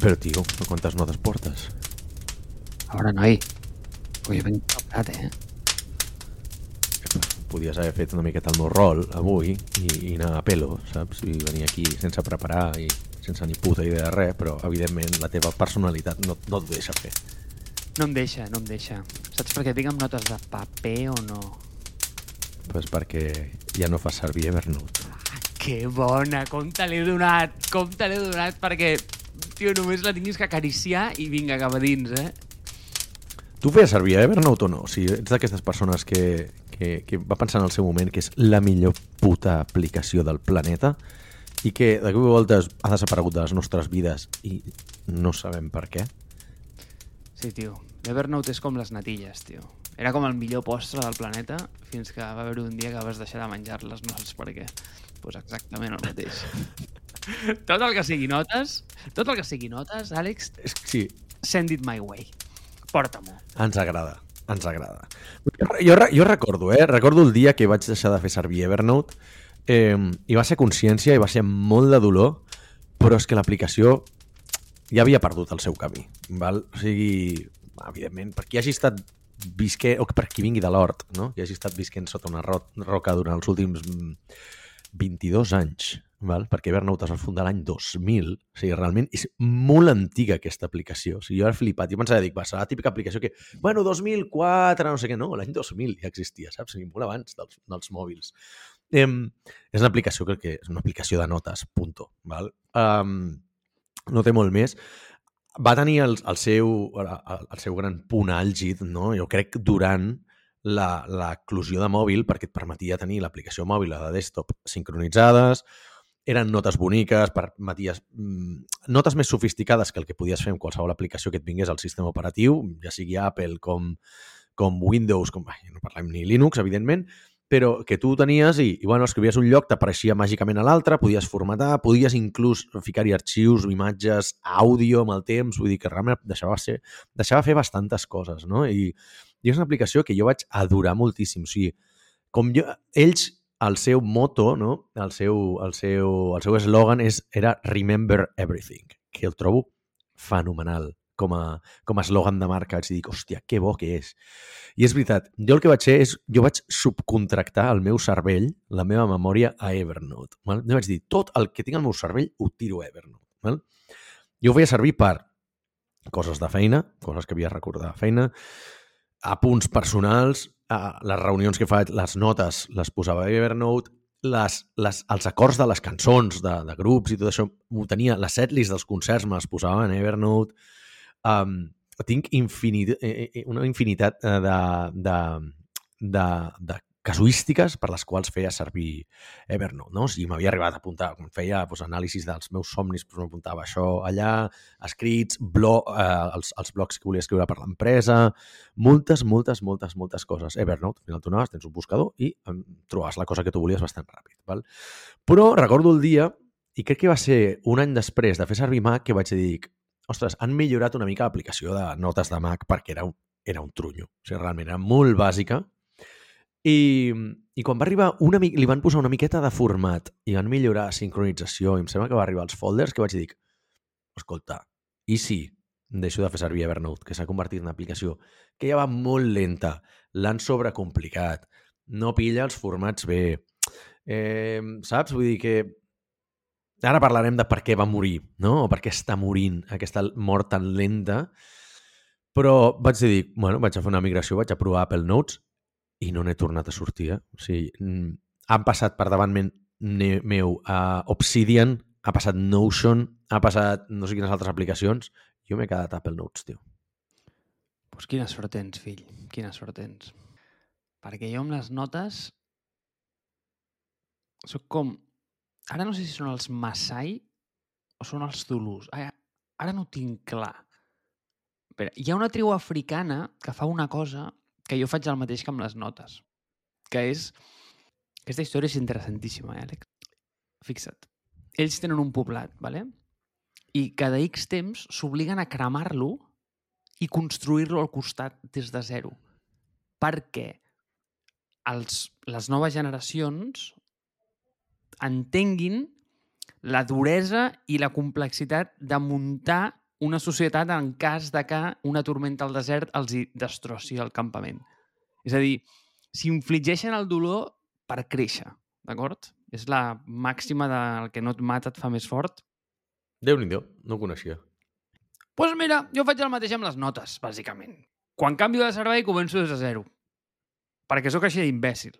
Però, tio, quantes notes portes? A veure, noi, avui ben preparat, eh? Podies haver fet una miqueta el meu rol avui i, i anar a pelo, saps? I venir aquí sense preparar i sense ni puta idea de res, però, evidentment, la teva personalitat no, no et deixa fer. No em deixa, no em deixa. Saps per què tinc amb notes de paper o no? Pues perquè ja no fas servir Evernote. Ah, que bona! Com te l'he donat! Com te l'he donat perquè, tio, només la tinguis que acariciar i vinga, cap a dins, eh? Tu feies servir Evernote o no? Sigui, ets d'aquestes persones que, que, que va pensar en el seu moment que és la millor puta aplicació del planeta i que de cop i voltes ha desaparegut de les nostres vides i no sabem per què. Sí, tio. L'Evernote és com les natilles, tio. Era com el millor postre del planeta fins que va haver un dia que vas deixar de menjar-les, no saps per què. Doncs pues exactament el mateix. tot el que sigui notes, tot el que sigui notes, Àlex, sí. send it my way. Porta-m'ho. Ens agrada, ens agrada. Jo, jo recordo, eh? Recordo el dia que vaig deixar de fer servir Evernote eh, i va ser consciència i va ser molt de dolor, però és que l'aplicació ja havia perdut el seu camí. Val? O sigui, evidentment, per qui hagi estat visquent, o per qui vingui de l'hort, no? que hagi estat visquent sota una ro roca durant els últims 22 anys, val? perquè Evernote es va fundar l'any 2000, o sigui, realment és molt antiga aquesta aplicació. O sigui, jo he flipat, jo pensava, dic, va, serà la típica aplicació que, bueno, 2004, no sé què, no, l'any 2000 ja existia, saps? O sigui, molt abans dels, dels mòbils. Eh, és una aplicació que, que és una aplicació de notes, punto, val? Um, no té molt més. Va tenir el, el, seu, el, el seu gran punt àlgid, no? jo crec, durant l'eclusió de mòbil perquè et permetia tenir l'aplicació mòbil de desktop sincronitzades, eren notes boniques, permeties mm, notes més sofisticades que el que podies fer amb qualsevol aplicació que et vingués al sistema operatiu, ja sigui Apple com, com Windows, com, no parlem ni Linux, evidentment, però que tu tenies i, i bueno, escrivies un lloc, t'apareixia màgicament a l'altre, podies formatar, podies inclús ficar-hi arxius, imatges, àudio amb el temps, vull dir que realment deixava, ser, deixava fer bastantes coses, no? I, i és una aplicació que jo vaig adorar moltíssim. O sigui, com jo, ells el seu moto, no? el seu el seu el seu eslògan és era Remember Everything, que el trobo fenomenal com a, com a eslògan de marca. Vaig dir, hòstia, que bo que és. I és veritat, jo el que vaig fer és, jo vaig subcontractar el meu cervell, la meva memòria, a Evernote. Val? Jo vaig dir, tot el que tinc al meu cervell ho tiro a Evernote. Val? Jo ho feia servir per coses de feina, coses que havia de recordar de feina, a punts personals, a les reunions que faig, les notes les posava a Evernote, les, les, els acords de les cançons de, de grups i tot això ho tenia, les setlist dels concerts me les posava en Evernote. Um, tinc infinit, eh, eh, una infinitat de, de, de, de casuístiques per les quals feia servir Evernote. No? O sigui, m'havia arribat a apuntar, quan feia doncs, anàlisis dels meus somnis, doncs, m'apuntava això allà, escrits, blog, eh, els, els blogs que volia escriure per l'empresa, moltes, moltes, moltes, moltes coses. Evernote, al final tu anaves, tens un buscador i em trobaves la cosa que tu volies bastant ràpid. Val? Però recordo el dia, i crec que va ser un any després de fer servir Mac, que vaig dir, ostres, han millorat una mica l'aplicació de notes de Mac perquè era un, era un trunyo. O sigui, realment era molt bàsica, i, i quan va arribar, una, li van posar una miqueta de format i van millorar sincronització i em sembla que va arribar als folders que vaig dir, escolta, i si deixo de fer servir Evernote, que s'ha convertit en una aplicació que ja va molt lenta, l'han sobrecomplicat, no pilla els formats bé, eh, saps? Vull dir que ara parlarem de per què va morir, no? O per què està morint aquesta mort tan lenta, però vaig dir, bueno, vaig a fer una migració, vaig a provar Apple Notes i no n'he tornat a sortir. Eh? O sigui, han passat per davant meu a Obsidian, ha passat Notion, ha passat no sé quines altres aplicacions. Jo m'he quedat Apple Notes, tio. Pues quina sort tens, fill. Quina sort tens. Perquè jo amb les notes soc com... Ara no sé si són els Masai o són els Zulus. Ara, ara no tinc clar. Però hi ha una tribu africana que fa una cosa que jo faig el mateix que amb les notes, que és... Aquesta història és interessantíssima, eh, Àlex? Fixa't. Ells tenen un poblat, ¿vale? i cada X temps s'obliguen a cremar-lo i construir-lo al costat des de zero. Perquè els, les noves generacions entenguin la duresa i la complexitat de muntar una societat en cas de que una tormenta al desert els hi destrossi el campament. És a dir, s'infligeixen el dolor per créixer, d'acord? És la màxima del que no et mata et fa més fort. Déu-n'hi-do, no ho coneixia. Doncs pues mira, jo faig el mateix amb les notes, bàsicament. Quan canvio de servei començo des de zero. Perquè sóc així d'imbècil.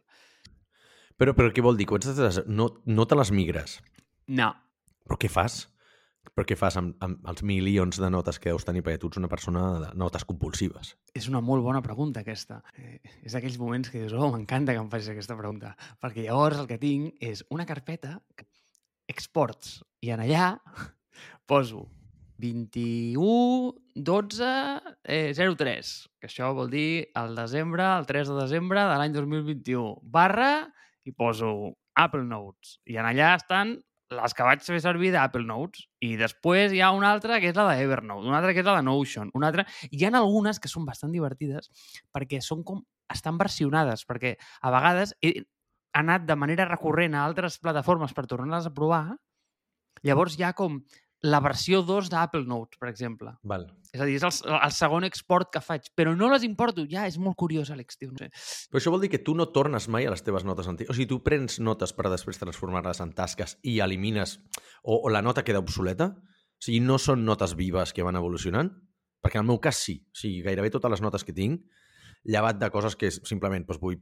Però, però què vol dir? Des de no, no te les migres. No. Però què fas? Però què fas amb, amb els milions de notes que deus tenir? Perquè tu ets una persona de notes compulsives. És una molt bona pregunta, aquesta. Eh, és d'aquells moments que dius, oh, m'encanta que em facis aquesta pregunta. Perquè llavors el que tinc és una carpeta, exports, i en allà poso 21, 12, eh, 03, que això vol dir el desembre, el 3 de desembre de l'any 2021, barra, i poso Apple Notes. I en allà estan les que vaig fer servir d'Apple Notes. I després hi ha una altra que és la d'Evernote, una altra que és la de Notion, una altra... Hi ha algunes que són bastant divertides perquè són com... estan versionades, perquè a vegades he anat de manera recurrent a altres plataformes per tornar-les a provar, llavors hi ha com la versió 2 d'Apple Notes, per exemple. Val. És a dir, és el, el segon export que faig, però no les importo. Ja, és molt curiós, Àlex, tio. No sé. Però això vol dir que tu no tornes mai a les teves notes antigues. O sigui, tu prens notes per després transformar-les en tasques i elimines... O, o la nota queda obsoleta? O sigui, no són notes vives que van evolucionant? Perquè en el meu cas sí. O sigui, gairebé totes les notes que tinc, llevat de coses que simplement doncs, vull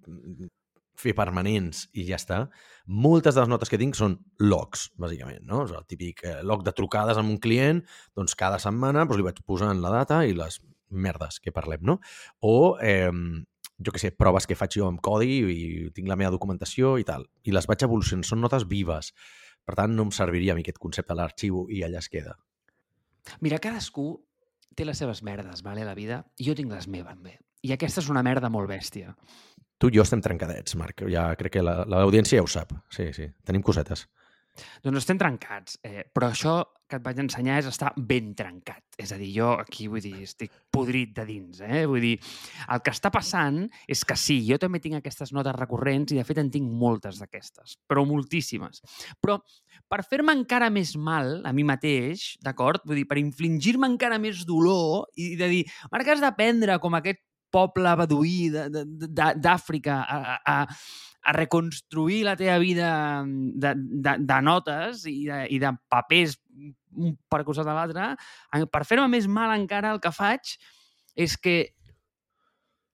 fer permanents i ja està. Moltes de les notes que tinc són logs, bàsicament, no? És el típic eh, log de trucades amb un client, doncs cada setmana doncs, li vaig posant la data i les merdes que parlem, no? O, eh, jo que sé, proves que faig jo amb codi i tinc la meva documentació i tal. I les vaig evolucionant, són notes vives. Per tant, no em serviria a mi aquest concepte de l'arxiu i allà es queda. Mira, cadascú té les seves merdes, vale, la vida, jo tinc les meves, bé. I aquesta és una merda molt bèstia. Tu i jo estem trencadets, Marc. Ja crec que l'audiència ja ho sap. Sí, sí, tenim cosetes. Doncs estem trencats, eh, però això que et vaig ensenyar és estar ben trencat. És a dir, jo aquí, vull dir, estic podrit de dins, eh? Vull dir, el que està passant és que sí, jo també tinc aquestes notes recurrents i, de fet, en tinc moltes d'aquestes, però moltíssimes. Però per fer-me encara més mal a mi mateix, d'acord? Vull dir, per infligir-me encara més dolor i de dir, Marc, has d'aprendre com aquest poble beduí d'Àfrica a, a, a reconstruir la teva vida de, de, de notes i de, i de papers un per costat de l'altre, per fer-me més mal encara el que faig és que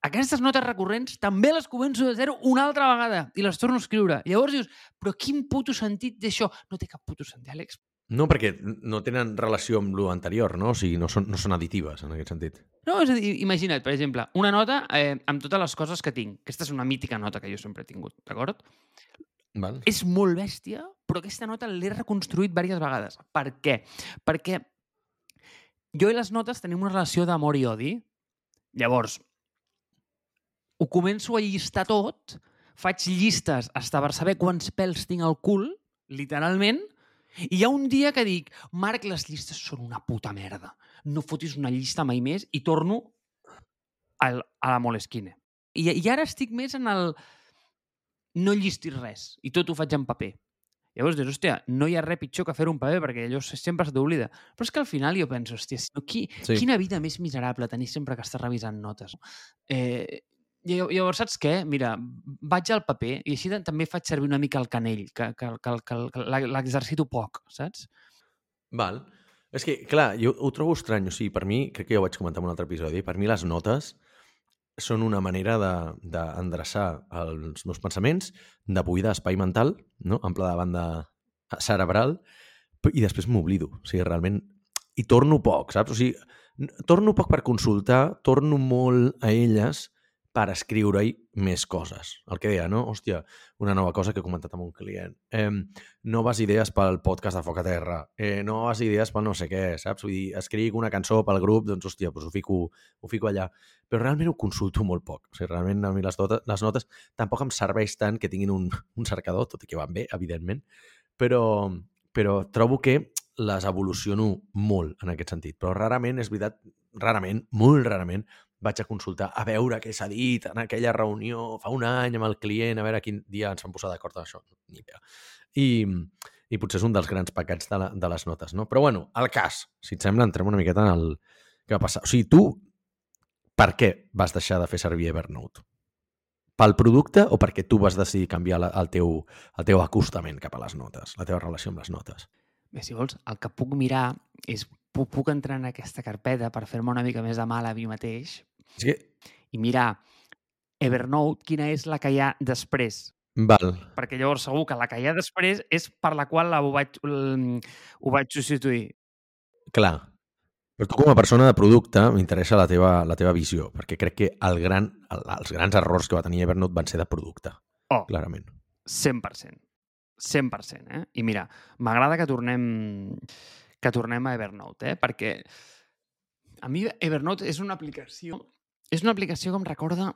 aquestes notes recurrents també les començo de zero una altra vegada i les torno a escriure. Llavors dius, però quin puto sentit d'això? No té cap puto sentit, Àlex. No, perquè no tenen relació amb lo anterior, no? O sigui, no són, no són additives, en aquest sentit. No, és a dir, imagina't, per exemple, una nota eh, amb totes les coses que tinc. Aquesta és una mítica nota que jo sempre he tingut, d'acord? Val. És molt bèstia, però aquesta nota l'he reconstruït diverses vegades. Per què? Perquè jo i les notes tenim una relació d'amor i odi. Llavors, ho començo a llistar tot, faig llistes hasta per saber quants pèls tinc al cul, literalment, i hi ha un dia que dic, Marc, les llistes són una puta merda. No fotis una llista mai més i torno al, a la Moleskine. I, I ara estic més en el no llistis res i tot ho faig en paper. Llavors dius, hòstia, no hi ha res pitjor que fer un paper perquè allò sempre se t'oblida. Però és que al final jo penso, hòstia, qui, sí. quina vida més miserable tenir sempre que estàs revisant notes. Eh, Llavors, saps què? Mira, vaig al paper i així també faig servir una mica el canell, que, que, que, que, que l'exercito poc, saps? Val. És que, clar, jo ho trobo estrany. O sigui, per mi, crec que ja ho vaig comentar en un altre episodi, per mi les notes són una manera d'endreçar de, els meus pensaments, de buidar espai mental, no? pla de banda cerebral, i després m'oblido. O sigui, realment... I torno poc, saps? O sigui, torno poc per consultar, torno molt a elles per escriure-hi més coses. El que deia, no? Hòstia, una nova cosa que he comentat amb un client. Eh, noves idees pel podcast de Foc a Terra. Eh, noves idees pel no sé què, saps? Vull dir, escric una cançó pel grup, doncs, hòstia, doncs ho, fico, ho fico allà. Però realment ho consulto molt poc. O sigui, realment a mi les, notes, les notes tampoc em serveix tant que tinguin un, un cercador, tot i que van bé, evidentment, però, però trobo que les evoluciono molt en aquest sentit. Però rarament, és veritat, rarament, molt rarament, vaig a consultar a veure què s'ha dit en aquella reunió fa un any amb el client, a veure quin dia ens vam posar d'acord amb això. Ni idea. I, i potser és un dels grans pecats de, la, de les notes, no? Però bueno, el cas, si et sembla, entrem una miqueta en el que va passar. O sigui, tu, per què vas deixar de fer servir Evernote? Pel producte o perquè tu vas decidir canviar la, el, teu, el teu acostament cap a les notes, la teva relació amb les notes? Bé, si vols, el que puc mirar és puc, puc entrar en aquesta carpeta per fer-me una mica més de mal a mi mateix És que, i mirar Evernote, quina és la que hi ha després. val, Perquè llavors segur que la que hi ha després és per la qual la, ho, vaig, ho vaig substituir. clar. Però tu com a persona de producte m'interessa la, teva, la teva visió, perquè crec que el gran, el, els grans errors que va tenir Evernote van ser de producte, Oh, clarament. 100%. 100%, eh? I mira, m'agrada que tornem que tornem a Evernote, eh? Perquè a mi Evernote és una aplicació és una aplicació que em recorda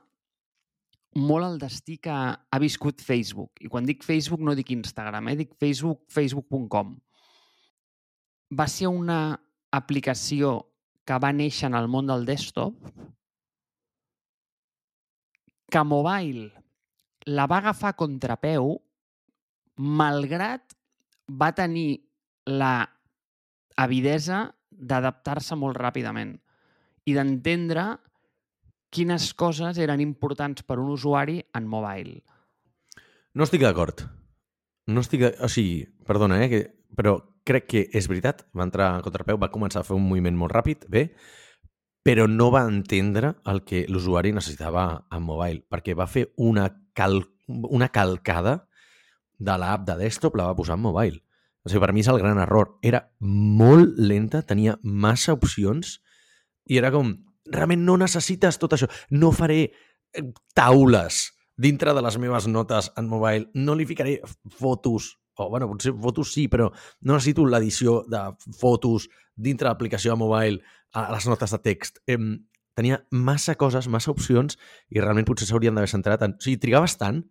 molt el destí que ha viscut Facebook. I quan dic Facebook no dic Instagram, eh? dic Facebook, facebook.com. Va ser una aplicació que va néixer en el món del desktop que mobile la va agafar a contrapeu malgrat va tenir la avidesa d'adaptar-se molt ràpidament i d'entendre quines coses eren importants per un usuari en mobile. No estic d'acord. No estic... O sigui, perdona, eh? Que... Però crec que és veritat, va entrar a contrapeu, va començar a fer un moviment molt ràpid, bé, però no va entendre el que l'usuari necessitava en mobile, perquè va fer una, cal... una calcada de l'app de desktop, la va posar en mobile. O sigui, per mi és el gran error. Era molt lenta, tenia massa opcions i era com, realment no necessites tot això. No faré eh, taules dintre de les meves notes en mobile. No li ficaré fotos, o bueno, potser fotos sí, però no necessito l'edició de fotos dintre de l'aplicació de mobile a les notes de text. Em, tenia massa coses, massa opcions i realment potser s'haurien d'haver centrat en... O sigui, trigaves tant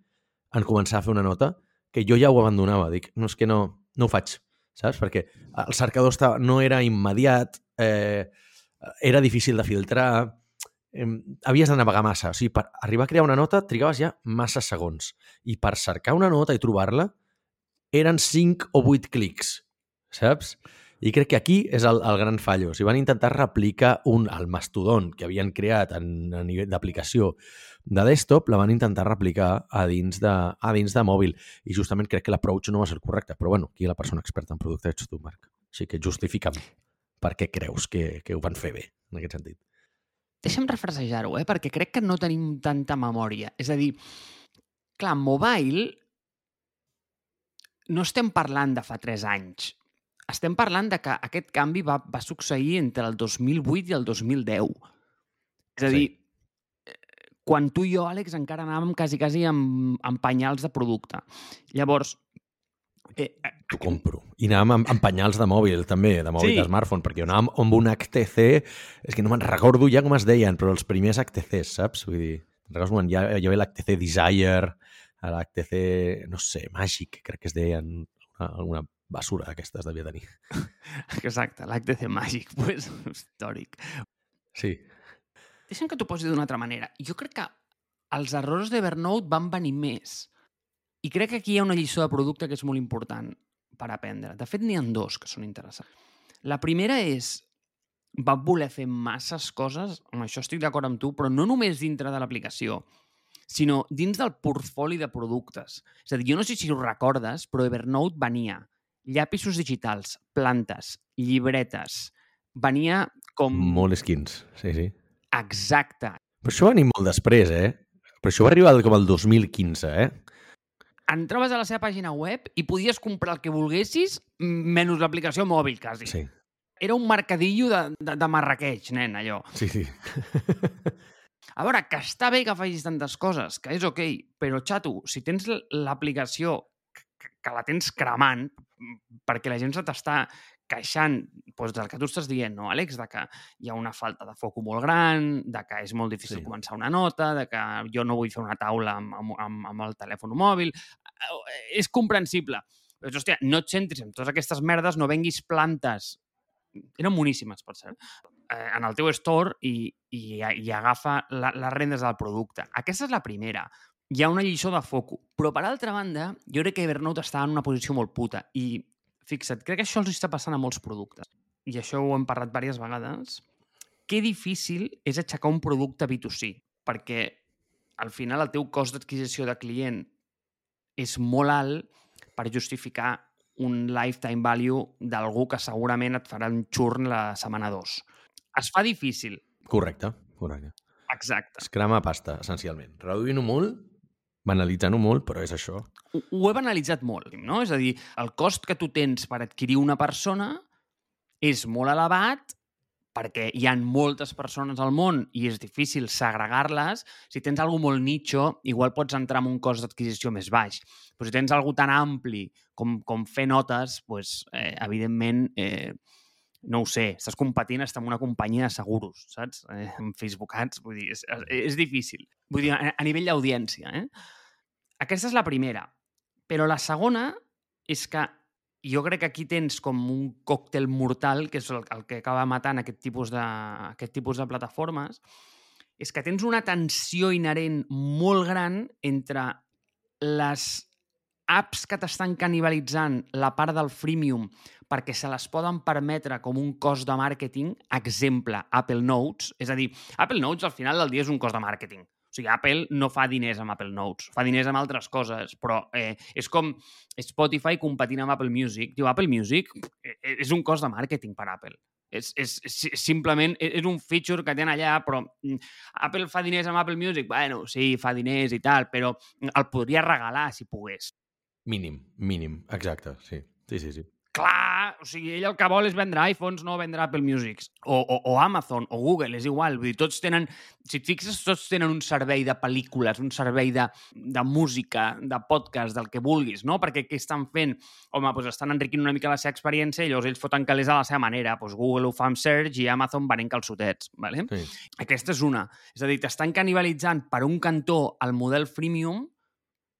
en començar a fer una nota que jo ja ho abandonava. Dic, no, és que no, no ho faig, saps? Perquè el cercador estava, no era immediat, eh, era difícil de filtrar, havies de navegar massa. O sigui, per arribar a crear una nota trigaves ja massa segons. I per cercar una nota i trobar-la eren 5 o 8 clics, saps? I crec que aquí és el, el gran fallo. O sigui, van intentar replicar un, el mastodon que havien creat en, a nivell d'aplicació de desktop, la van intentar replicar a dins de, a dins de mòbil. I justament crec que l'approach no va ser el correcte. Però bueno, aquí la persona experta en producte ets tu, Marc. Així que justifica'm per què creus que, que ho van fer bé, en aquest sentit. Deixa'm refresejar-ho, eh? perquè crec que no tenim tanta memòria. És a dir, clar, mobile no estem parlant de fa 3 anys. Estem parlant de que aquest canvi va, va succeir entre el 2008 i el 2010. És a Sí. dir, quan tu i jo, Àlex, encara anàvem quasi, quasi amb, amb penyals de producte. Llavors, eh, T'ho compro. I anàvem amb, amb penyals de mòbil, també, de mòbil Sí. sí. de smartphone, perquè anàvem amb un HTC, és que no me'n recordo ja com es deien, però els primers HTCs, saps? Vull dir, recordes quan ha- hi havia l'HTC Desire, l'HTC, no sé, Magic, crec que es deien, una, alguna basura d'aquestes devia tenir. exacte, l'HTC Magic, pues, històric. Sí. Deixa'm que t'ho posi d'una altra manera. Jo crec que els errors d'Evernote van venir més. I crec que aquí hi ha una lliçó de producte que és molt important per aprendre. De fet, n'hi ha dos que són interessants. La primera és va voler fer masses coses, amb això estic d'acord amb tu, però no només dintre de l'aplicació, sinó dins del portfoli de productes. És a dir, jo no sé si ho recordes, però Evernote venia llapisos digitals, plantes, llibretes, venia com... Molt skins, sí, sí. Exacte. Però això va venir molt després, eh? Però això va arribar com el 2015, eh? Entraves a la seva pàgina web i podies comprar el que volguessis menys l'aplicació mòbil, quasi. Sí, Era un mercadillo de, de, de Marrakeix, nen, allò. sí, sí. A veure, que està bé que facis tantes coses, que és ok, però, xato, si tens l'aplicació que, que la tens cremant, perquè la gent se t'està queixant doncs, del que tu estàs dient, no, Àlex? De que hi ha una falta de foco molt gran, de que és molt difícil Sí. començar una nota, de que jo no vull fer una taula amb, amb, amb, amb el telèfon mòbil... Eh, És comprensible. Però, hòstia, no et centris en totes aquestes merdes, no venguis plantes eren moníssimes, per cert, eh, en el teu store i, i, i agafa la, les rendes del producte. Aquesta és la primera. Hi ha una lliçó de foco. Però, per altra banda, jo crec que Evernote està en una posició molt puta i fixa't, crec que això els està passant a molts productes. I això ho hem parlat diverses vegades. Que difícil és aixecar un producte B2C, perquè al final el teu cost d'adquisició de client és molt alt per justificar un lifetime value d'algú que segurament et farà un xurn la setmana 2. Es fa difícil. Correcte, correcte. Exacte. Es crema pasta, essencialment. Reduint-ho molt, banalitzant-ho molt, però és això. Ho, ho he banalitzat molt, no? És a dir, el cost que tu tens per adquirir una persona és molt elevat perquè hi han moltes persones al món i és difícil segregar-les, si tens alguna molt nicho, igual pots entrar en un cost d'adquisició més baix. Però si tens alguna tan ampli com, com fer notes, pues, eh, evidentment, eh, no ho sé, estàs competint amb una companyia de seguros, saps? Eh, amb Facebook Ads, vull dir, és, és difícil. Vull dir, a, a nivell d'audiència, eh? Aquesta és la primera. Però la segona és que jo crec que aquí tens com un còctel mortal, que és el, el que acaba matant aquest tipus, de, aquest tipus de plataformes, és que tens una tensió inherent molt gran entre les apps que t'estan canibalitzant la part del freemium perquè se les poden permetre com un cost de màrqueting, exemple, Apple Notes, és a dir, Apple Notes al final del dia és un cost de màrqueting. Sigui, Apple no fa diners amb Apple Notes, fa diners amb altres coses, però eh, és com Spotify competint amb Apple Music. Diu, Apple Music eh, és un cost de màrqueting per Apple. És, és, és, simplement és un feature que tenen allà, però mm, Apple fa diners amb Apple Music? Bueno, sí, fa diners i tal, però el podria regalar si pogués. Mínim, mínim, exacte, sí. Sí, sí, sí clar, o sigui, ell el que vol és vendre iPhones, no vendre Apple Music. O, o, o Amazon, o Google, és igual. Vull dir, tots tenen, si et fixes, tots tenen un servei de pel·lícules, un servei de, de música, de podcast, del que vulguis, no? Perquè què estan fent? Home, doncs estan enriquint una mica la seva experiència i llavors ells foten calés a la seva manera. Doncs Google ho fa amb Search i Amazon venent calçotets, ¿vale? Sí. Aquesta és una. És a dir, t'estan canibalitzant per un cantó el model freemium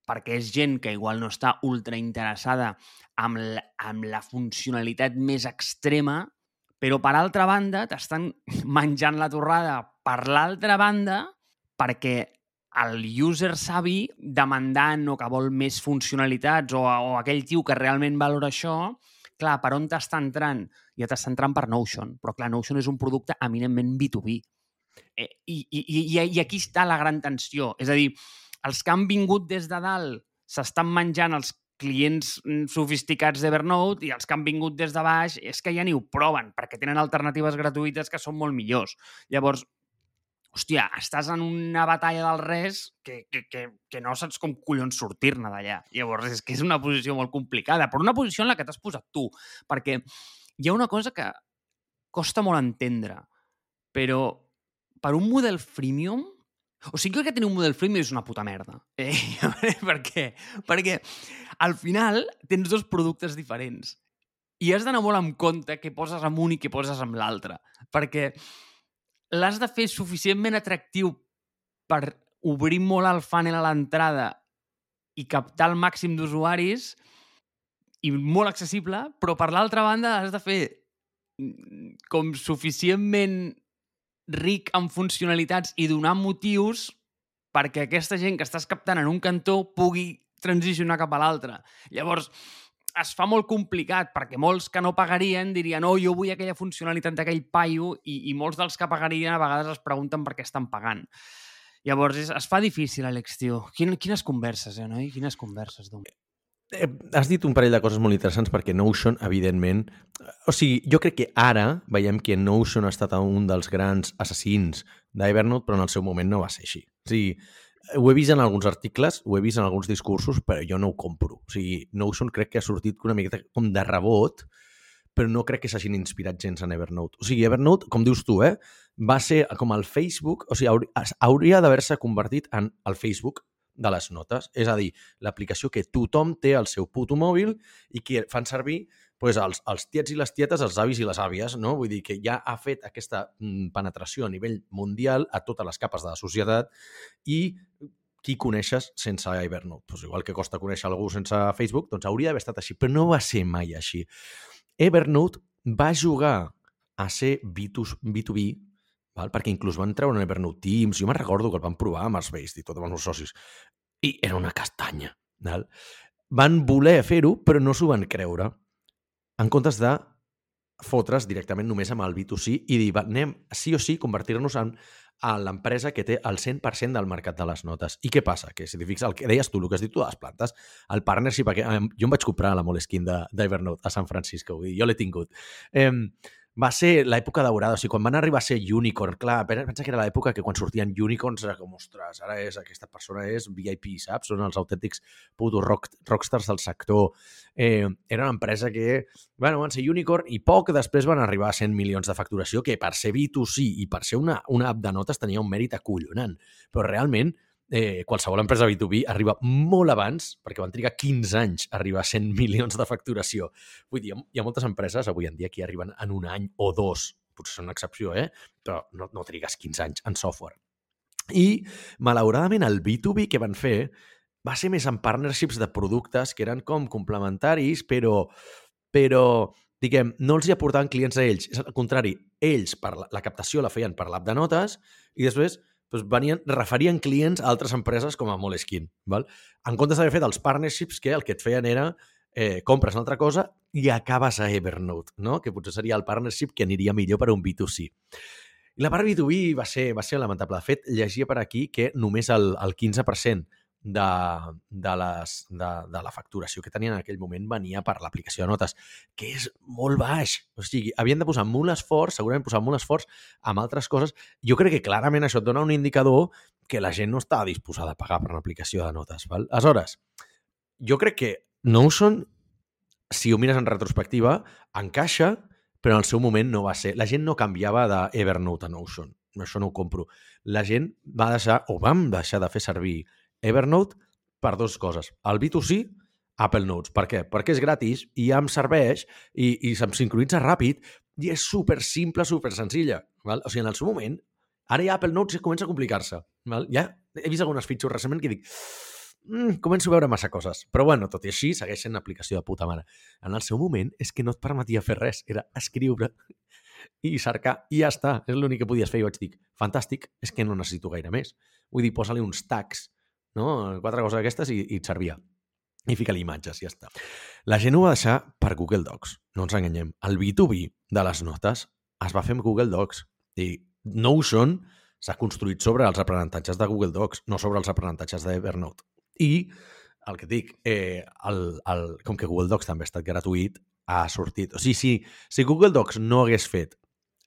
perquè és gent que igual no està ultra interessada amb la, amb la funcionalitat més extrema, però per altra banda t'estan menjant la torrada per l'altra banda perquè el user savi demandant o que vol més funcionalitats o, o aquell tio que realment valora això, clar, per on t'està entrant? Ja t'està entrant per Notion, però clar, Notion és un producte eminentment B2B. Eh, i, i, i, I aquí està la gran tensió. És a dir, els que han vingut des de dalt s'estan menjant els clients mm, sofisticats d'Evernote i els que han vingut des de baix és que ja ni ho proven perquè tenen alternatives gratuïtes que són molt millors. Llavors, hòstia, estàs en una batalla del res que, que, que, que no saps com collons sortir-ne d'allà. Llavors, és que és una posició molt complicada, però una posició en la que t'has posat tu, perquè hi ha una cosa que costa molt entendre, però per un model freemium o sigui que tenir un model freemium és una puta merda. Eh? per què? Perquè al final tens dos productes diferents i has d'anar molt en compte què poses amb un i què poses amb l'altre. Perquè l'has de fer suficientment atractiu per obrir molt el funnel a l'entrada i captar el màxim d'usuaris i molt accessible, però per l'altra banda has de fer mm, com suficientment ric en funcionalitats i donar motius perquè aquesta gent que estàs captant en un cantó pugui transicionar cap a l'altre. Llavors, es fa molt complicat perquè molts que no pagarien dirien oh, jo vull aquella funcionalitat d'aquell paio i, i molts dels que pagarien a vegades es pregunten per què estan pagant. Llavors, es, es fa difícil, Àlex, tio. Quin, quines converses, eh, noi? Quines converses, doncs. Eh, has dit un parell de coses molt interessants perquè Notion, evidentment... O sigui, jo crec que ara veiem que Notion ha estat un dels grans assassins d'Evernote, però en el seu moment no va ser així. O sigui, ho he vist en alguns articles, ho he vist en alguns discursos, però jo no ho compro. O sigui, Notion crec que ha sortit una miqueta com de rebot, però no crec que s'hagin inspirat gens en Evernote. O sigui, Evernote, com dius tu, eh, va ser com el Facebook, o sigui, hauria d'haver-se convertit en el Facebook de les notes. És a dir, l'aplicació que tothom té al seu puto mòbil i que fan servir pues, els, els tiets i les tietes, els avis i les àvies, no? Vull dir que ja ha fet aquesta mm, penetració a nivell mundial a totes les capes de la societat i qui coneixes sense Evernote. Pues igual que costa conèixer algú sense Facebook, doncs hauria d'haver estat així, però no va ser mai així. Evernote va jugar a ser B2B, val? perquè inclús van treure un Evernote Teams, jo me'n recordo que el van provar amb els Base i tot amb els meus socis, i era una castanya. Val? Van voler fer-ho, però no s'ho van creure. en comptes de fotre's directament només amb el B2C i dir, va, anem sí o sí convertir-nos en a l'empresa que té el 100% del mercat de les notes. I què passa? Que si t'hi fixes, el que deies tu, el que has dit tu de les plantes, el partnership, eh, jo em vaig comprar la Moleskine d'Evernote a San Francisco, dir, jo l'he tingut. Eh, va ser l'època daurada, o sigui, quan van arribar a ser unicorn, clar, pensa que era l'època que quan sortien unicorns era com, ostres, ara és, aquesta persona és VIP, saps? Són els autèntics putos rock, rockstars del sector. Eh, era una empresa que, bueno, van ser unicorn i poc després van arribar a 100 milions de facturació, que per ser B2C i per ser una, una app de notes tenia un mèrit acollonant. Però realment, eh, qualsevol empresa B2B arriba molt abans, perquè van trigar 15 anys a arribar a 100 milions de facturació. Vull dir, hi ha moltes empreses avui en dia que arriben en un any o dos, potser són una excepció, eh? però no, no trigues 15 anys en software. I, malauradament, el B2B que van fer va ser més en partnerships de productes que eren com complementaris, però, però diguem, no els hi aportaven clients a ells. És al contrari, ells per la, la captació la feien per l'app de notes i després doncs venien, referien clients a altres empreses com a Moleskine. Val? En comptes d'haver fet els partnerships, que el que et feien era eh, compres una altra cosa i acabes a Evernote, no? que potser seria el partnership que aniria millor per a un B2C. I la part B2B va ser, va ser lamentable. De fet, llegia per aquí que només el, el 15% de, de, les, de, de la facturació que tenien en aquell moment venia per l'aplicació de notes, que és molt baix. O sigui, havien de posar molt esforç, segurament posar molt esforç amb altres coses. Jo crec que clarament això et dona un indicador que la gent no està disposada a pagar per una aplicació de notes. Val? Aleshores, jo crec que Notion, si ho mires en retrospectiva, encaixa, però en el seu moment no va ser... La gent no canviava d'Evernote a Notion. Això no ho compro. La gent va deixar, o vam deixar de fer servir Evernote per dues coses. El B2C, Apple Notes. Per què? Perquè és gratis i ja em serveix i, i se'm sincronitza ràpid i és super simple, super senzilla. Val? O sigui, en el seu moment, ara ja Apple Notes comença a complicar-se. Ja he vist algunes features recentment que dic mm, començo a veure massa coses. Però bueno, tot i així, segueix sent una aplicació de puta mare. En el seu moment és que no et permetia fer res, era escriure i cercar i ja està. És l'únic que podies fer. I vaig dir, fantàstic, és que no necessito gaire més. Vull dir, posa-li uns tags no? quatre coses d'aquestes i, i et servia. I fica-li imatges ja està. La gent ho va deixar per Google Docs, no ens enganyem. El B2B de les notes es va fer amb Google Docs i Notion s'ha construït sobre els aprenentatges de Google Docs, no sobre els aprenentatges d'Evernote. I el que dic, eh, el, el, com que Google Docs també ha estat gratuït, ha sortit... O sigui, si, si Google Docs no hagués fet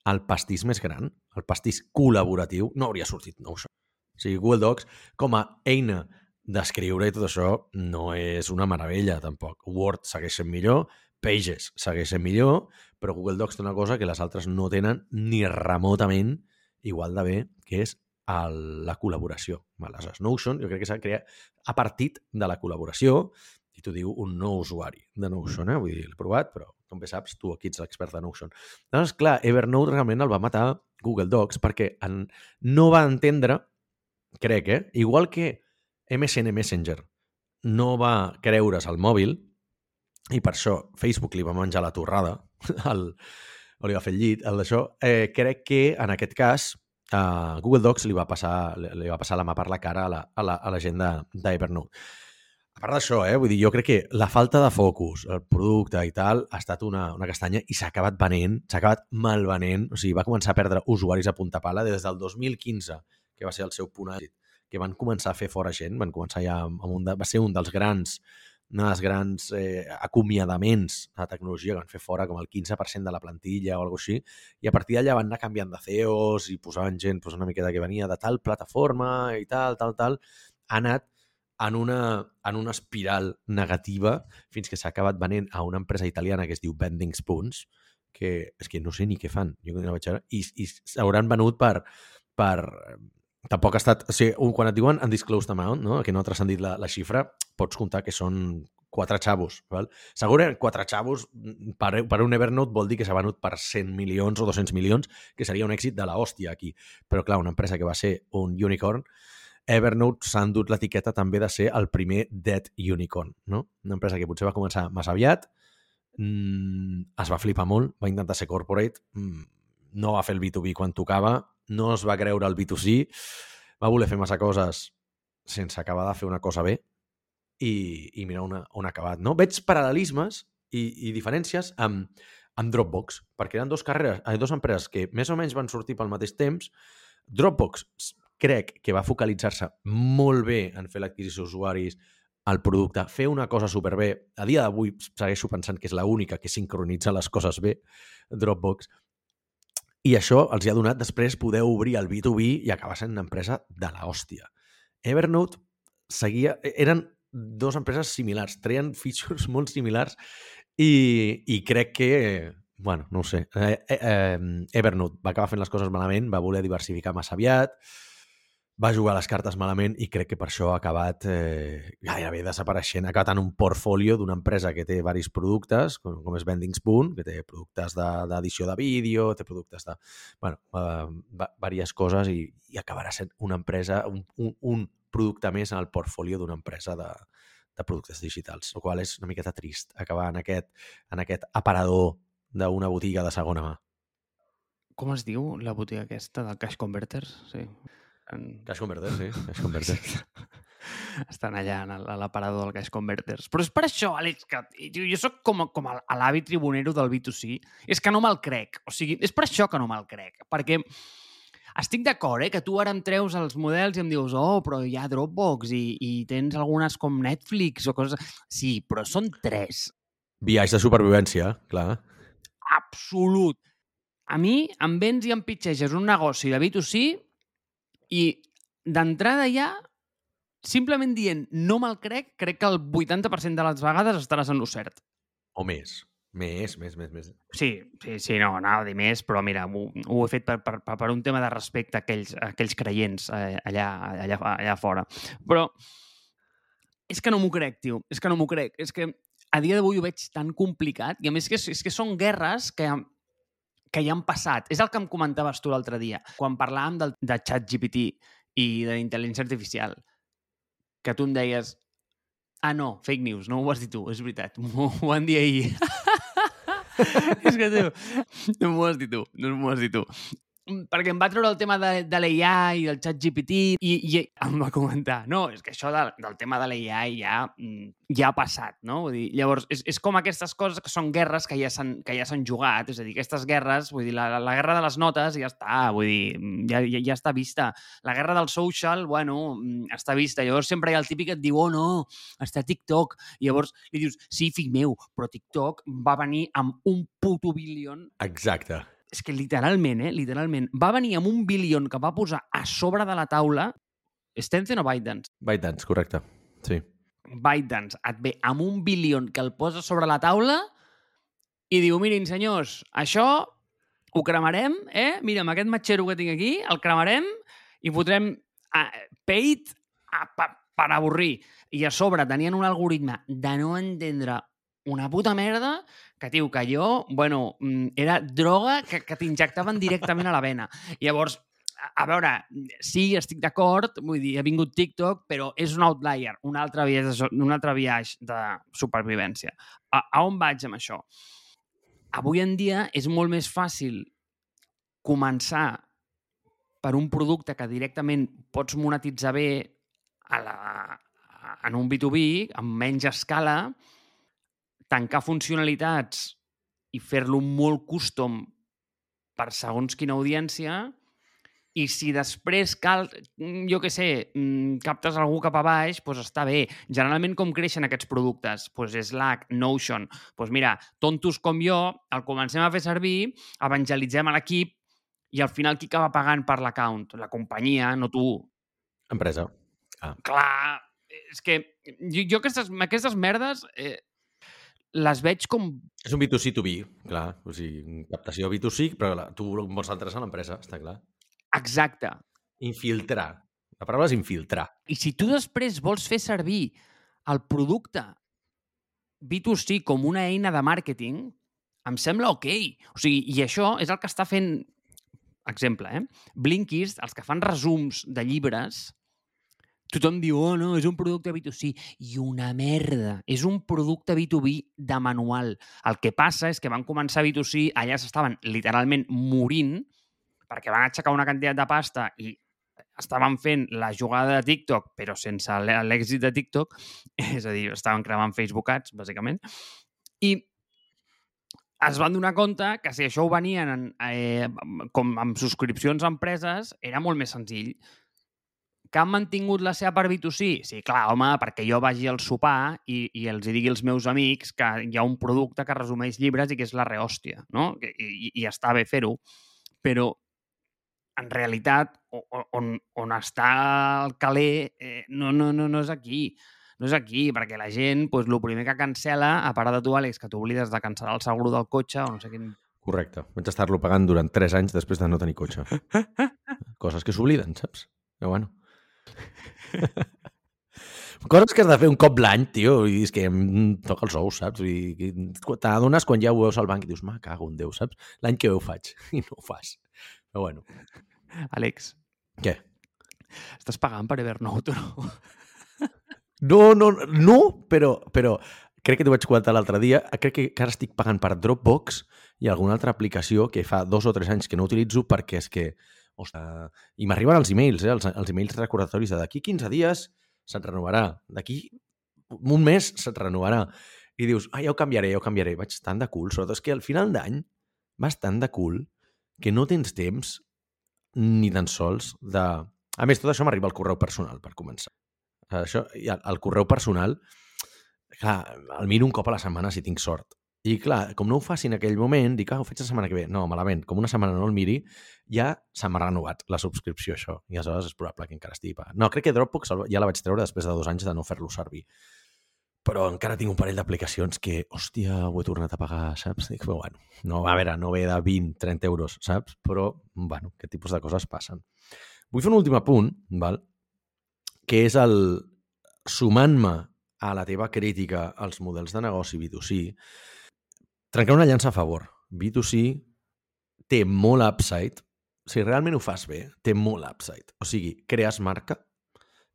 el pastís més gran, el pastís col·laboratiu, no hauria sortit Notion. O sigui, Google Docs, com a eina d'escriure i tot això, no és una meravella, tampoc. Word segueix sent millor, Pages segueix sent millor, però Google Docs té una cosa que les altres no tenen ni remotament igual de bé, que és el, la col·laboració. Aleshores, Notion jo crec que s'ha creat a partit de la col·laboració i t'ho diu un nou usuari de Notion, eh? vull dir, l'he provat, però com bé saps, tu aquí ets l'expert de Notion. Llavors, clar, Evernote realment el va matar Google Docs perquè en, no va entendre crec, eh? Igual que MSN Messenger no va creure's al mòbil, i per això Facebook li va menjar la torrada, el, o li va fer el llit, el d'això, eh, crec que en aquest cas uh, Google Docs li va, passar, li va passar la mà per la cara a la, a la, a la gent d'Evernote. A part d'això, eh, vull dir, jo crec que la falta de focus, el producte i tal, ha estat una, una castanya i s'ha acabat venent, s'ha acabat malvenent, o sigui, va començar a perdre usuaris a punta pala des del 2015 que va ser el seu punt àgit, que van començar a fer fora gent, van començar ja amb un de, va ser un dels grans dels grans eh, acomiadaments de tecnologia que van fer fora com el 15% de la plantilla o alguna així, i a partir d'allà van anar canviant de CEOs i posaven gent pues, una miqueta que venia de tal plataforma i tal, tal, tal, ha anat en una, en una espiral negativa fins que s'ha acabat venent a una empresa italiana que es diu Bending Spoons, que és que no sé ni què fan, jo no vaig veure, i, i s'hauran venut per, per tampoc ha estat... O sigui, quan et diuen undisclosed amount, no? que no ha transcendit la, la xifra, pots comptar que són quatre xavos. Val? Segurament quatre xavos per, per un Evernote vol dir que s'ha venut per 100 milions o 200 milions, que seria un èxit de la hòstia aquí. Però clar, una empresa que va ser un unicorn, Evernote s'ha endut l'etiqueta també de ser el primer dead unicorn. No? Una empresa que potser va començar massa aviat, mmm, es va flipar molt, va intentar ser corporate, mmm, no va fer el B2B quan tocava, no es va creure el B2C, va voler fer massa coses sense acabar de fer una cosa bé i, i mira on on ha acabat. No? Veig paral·lelismes i, i diferències amb, amb Dropbox, perquè eren dos carreres, eh, dos empreses que més o menys van sortir pel mateix temps. Dropbox crec que va focalitzar-se molt bé en fer l'adquisició d'usuaris, el producte, fer una cosa superbé. A dia d'avui segueixo pensant que és l'única que sincronitza les coses bé, Dropbox. I això els hi ha donat després poder obrir el B2B i acabar sent una empresa de la hòstia. Evernote seguia... e, Eren dues empreses similars, treien features molt similars i, i crec que, bueno, no ho sé, eh, eh, Evernote va acabar fent les coses malament, va voler diversificar massa aviat, va jugar les cartes malament i crec que per això ha acabat eh, gairebé desapareixent. Ha acabat en un portfolio d'una empresa que té varis productes, com, com és Vending Spoon, que té productes d'edició de, de vídeo, té productes de... bueno, eh, diverses coses i, i acabarà sent una empresa, un, un, un producte més en el portfolio d'una empresa de, de productes digitals, el qual és una miqueta trist acabar en aquest, en aquest aparador d'una botiga de segona mà. Com es diu la botiga aquesta del Cash Converters? Sí. En... Cash Converters, sí, Cash Converters. Estan allà a l'aparador del Cash Converters. Però és per això, Àlex, que jo, jo sóc com, com l'avi tribunero del B2C. És que no me'l crec. O sigui, és per això que no me'l crec. Perquè estic d'acord, eh, que tu ara em treus els models i em dius, oh, però hi ha Dropbox i, i tens algunes com Netflix o coses... Sí, però són tres. Viatge de supervivència, clar. Absolut. A mi em vens i em pitxeges un negoci de B2C i d'entrada ja, simplement dient no me'l crec, crec que el 80% de les vegades estaràs en lo cert. O més. Més, més, més, més. Sí, sí, sí, no, anava a dir més, però mira, ho, ho he fet per, per, per un tema de respecte a aquells, a aquells creients eh, allà, allà, allà fora. Però és que no m'ho crec, tio. És que no m'ho crec. És que a dia d'avui ho veig tan complicat i a més que és, és que són guerres que, que ja han passat. És el que em comentaves tu l'altre dia, quan parlàvem del, de xat GPT i de intel·ligència artificial, que tu em deies Ah, no, fake news, no ho has dit tu, és veritat. M'ho van dir ahir. és que, tu, no m'ho has dit tu, no m'ho has dit tu. Perquè em va treure el tema de, de l'AI i del xat GPT i, i em va comentar, no, és que això de, del tema de l'AI ja, ja ha passat, no? Vull dir, llavors, és, és com aquestes coses que són guerres que ja s'han ja jugat, és a dir, aquestes guerres, vull dir, la, la guerra de les notes ja està, vull dir, ja, ja, ja està vista. La guerra del social, bueno, està vista. Llavors sempre hi ha el típic que et diu, oh no, està TikTok. I llavors li dius, sí, fill meu, però TikTok va venir amb un puto bilion. Exacte és que literalment, eh, literalment, va venir amb un bilion que va posar a sobre de la taula Stencen o ByteDance? ByteDance, correcte, sí. ByteDance et ve amb un bilion que el posa sobre la taula i diu, mirin, senyors, això ho cremarem, eh? Mira, amb aquest matxero que tinc aquí, el cremarem i fotrem uh, paid a, pa, per avorrir. I a sobre tenien un algoritme de no entendre una puta merda que, tio, que jo, bueno, era droga que, que t'injectaven directament a la vena. Llavors, a veure, sí, estic d'acord, vull dir, ha vingut TikTok, però és un outlier, un altre viatge, un altre viatge de supervivència. A, a on vaig amb això? Avui en dia és molt més fàcil començar per un producte que directament pots monetitzar bé a la, en un B2B, amb menys escala, tancar funcionalitats i fer-lo molt custom per segons quina audiència i si després cal, jo que sé, captes algú cap a baix, doncs està bé. Generalment com creixen aquests productes? Doncs Slack, Notion. Doncs mira, tontos com jo, el comencem a fer servir, evangelitzem a l'equip i al final qui acaba pagant per l'account? La companyia, no tu. Empresa. Ah. Clar, és que jo, jo aquestes, aquestes merdes eh, les veig com... És un B2C2B, clar. O sigui, captació B2C, però clar, tu vols entrar a l'empresa, està clar. Exacte. Infiltrar. La paraula és infiltrar. I si tu després vols fer servir el producte B2C com una eina de màrqueting, em sembla ok. O sigui, i això és el que està fent, exemple, eh? Blinkist, els que fan resums de llibres, tothom diu, oh no, és un producte B2C. I una merda. És un producte B2B de manual. El que passa és que van començar B2C, allà s'estaven literalment morint, perquè van aixecar una quantitat de pasta i estaven fent la jugada de TikTok, però sense l'èxit de TikTok, és a dir, estaven cremant Facebook Ads, bàsicament, i es van donar compte que si això ho venien en, eh, com amb subscripcions a empreses, era molt més senzill. Que han mantingut la seva per B2C? Sí, clar, home, perquè jo vagi al sopar i, i els digui als meus amics que hi ha un producte que resumeix llibres i que és la rehòstia, no? I, i, i està bé fer-ho. Però, en realitat, on, on està el caler eh, no, no, no, no és aquí no és aquí, perquè la gent, pues, el primer que cancela, a part de tu, Àlex, que t'oblides de cancel·lar el seguro del cotxe o no sé quin... Correcte. Vaig estar-lo pagant durant 3 anys després de no tenir cotxe. Coses que s'obliden, saps? Però bueno. Coses que has de fer un cop l'any, tio, i és que em toca els ous, saps? I t'adones quan ja ho veus al banc i dius, ma, cago en Déu, saps? L'any que ho faig, i no ho fas. Però bueno. Àlex. Què? Estàs pagant per Evernote o no? No, no, no, però, però crec que t'ho vaig comentar l'altre dia, crec que, que ara estic pagant per Dropbox i alguna altra aplicació que fa dos o tres anys que no utilitzo perquè és que, ostres, i m'arriben els emails, eh, els, els emails recordatoris de d'aquí 15 dies se't renovarà, d'aquí un mes se't renovarà. I dius, ah, ja ho canviaré, ja ho canviaré. Vaig tan de cul, sobretot és que al final d'any vas tan de cul que no tens temps ni tan sols de... A més, tot això m'arriba al correu personal, per començar. Això, i el, correu personal, clar, el miro un cop a la setmana si tinc sort. I clar, com no ho faci en aquell moment, dic, ah, ho faig la setmana que ve. No, malament. Com una setmana no el miri, ja se m'ha renovat la subscripció, això. I aleshores és probable que encara estigui. No, crec que Dropbox ja la vaig treure després de dos anys de no fer-lo servir. Però encara tinc un parell d'aplicacions que, hòstia, ho he tornat a pagar, saps? Dic, però bueno, no, a veure, no ve de 20, 30 euros, saps? Però, bueno, aquest tipus de coses passen. Vull fer un últim apunt, val? que és el, sumant-me a la teva crítica als models de negoci B2C, trencar una llança a favor. B2C té molt upside. Si realment ho fas bé, té molt upside. O sigui, crees marca,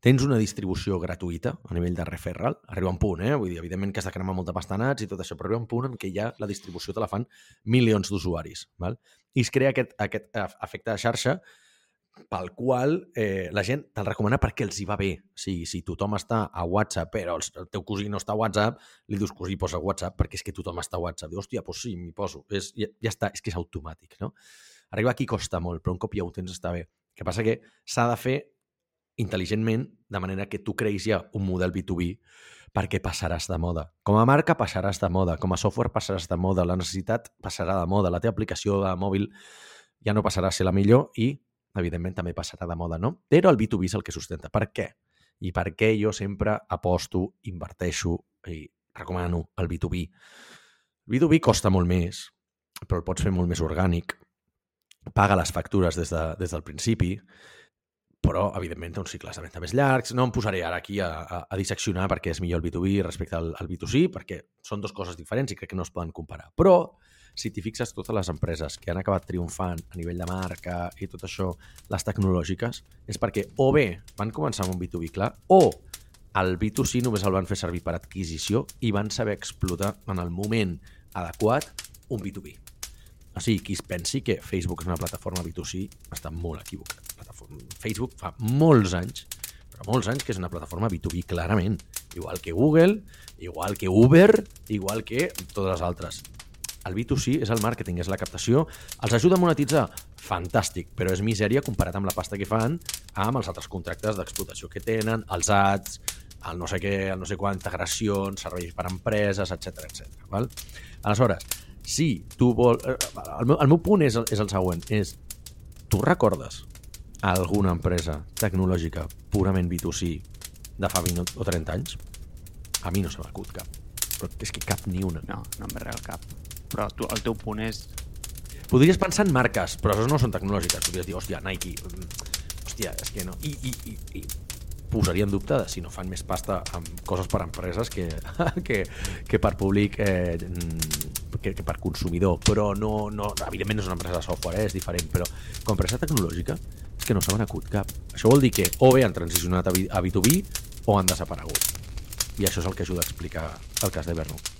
tens una distribució gratuïta a nivell de referral, arriba un punt, eh? Vull dir, evidentment que has de cremar molt de pastanats i tot això, però arriba un punt en què ja la distribució te la fan milions d'usuaris, val? I es crea aquest, aquest efecte de xarxa pel qual eh, la gent te'l recomana perquè els hi va bé. O sigui, si tothom està a WhatsApp, però el teu cosí no està a WhatsApp, li dius, cosí, posa WhatsApp, perquè és que tothom està a WhatsApp. Diu, hòstia, doncs sí, m'hi poso. És, ja, ja està, és que és automàtic, no? Arribar aquí costa molt, però un cop ja ho tens està bé. El que passa que s'ha de fer intel·ligentment, de manera que tu creïs ja un model B2B perquè passaràs de moda. Com a marca passaràs de moda, com a software passaràs de moda, la necessitat passarà de moda, la teva aplicació de mòbil ja no passarà a ser la millor i evidentment també passarà de moda, no? Però el B2B és el que sustenta. Per què? I per què jo sempre aposto, inverteixo i recomano el B2B? El B2B costa molt més, però el pots fer molt més orgànic, paga les factures des, de, des del principi, però, evidentment, té uns cicles de venda més llargs. No em posaré ara aquí a, a, a disseccionar perquè és millor el B2B respecte al, al B2C, perquè són dues coses diferents i crec que no es poden comparar. Però, si t'hi fixes, totes les empreses que han acabat triomfant a nivell de marca i tot això, les tecnològiques, és perquè o bé van començar amb un B2B clar, o el B2C només el van fer servir per adquisició i van saber explotar en el moment adequat un B2B. O sigui, qui es pensi que Facebook és una plataforma B2C està molt equivocat. Facebook fa molts anys, però molts anys que és una plataforma B2B clarament. Igual que Google, igual que Uber, igual que totes les altres el B2C és el màrqueting, és la captació. Els ajuda a monetitzar? Fantàstic, però és misèria comparat amb la pasta que fan amb els altres contractes d'explotació que tenen, els ads, el no sé què, el no sé quant, integracions, serveis per a empreses, etc etc. Val? Aleshores, si tu vols... Eh, el meu, el meu punt és és el següent, és tu recordes alguna empresa tecnològica purament B2C de fa 20 o 30 anys? A mi no se m'ha acut cap. Però és que cap ni una. No, no em ve res cap però tu, el teu punt és... Podries pensar en marques, però no són tecnològiques. Podries dir, hòstia, Nike, mm, hòstia, és que no. I, i, i, i posaria en dubte si no fan més pasta amb coses per a empreses que, que, que per públic, eh, mm, que, que per consumidor. Però no, no, evidentment no és una empresa de software, eh, és diferent, però com empresa tecnològica és que no s'ha acut cap. Això vol dir que o bé han transicionat a B2B o han desaparegut. I això és el que ajuda a explicar el cas d'Evernote.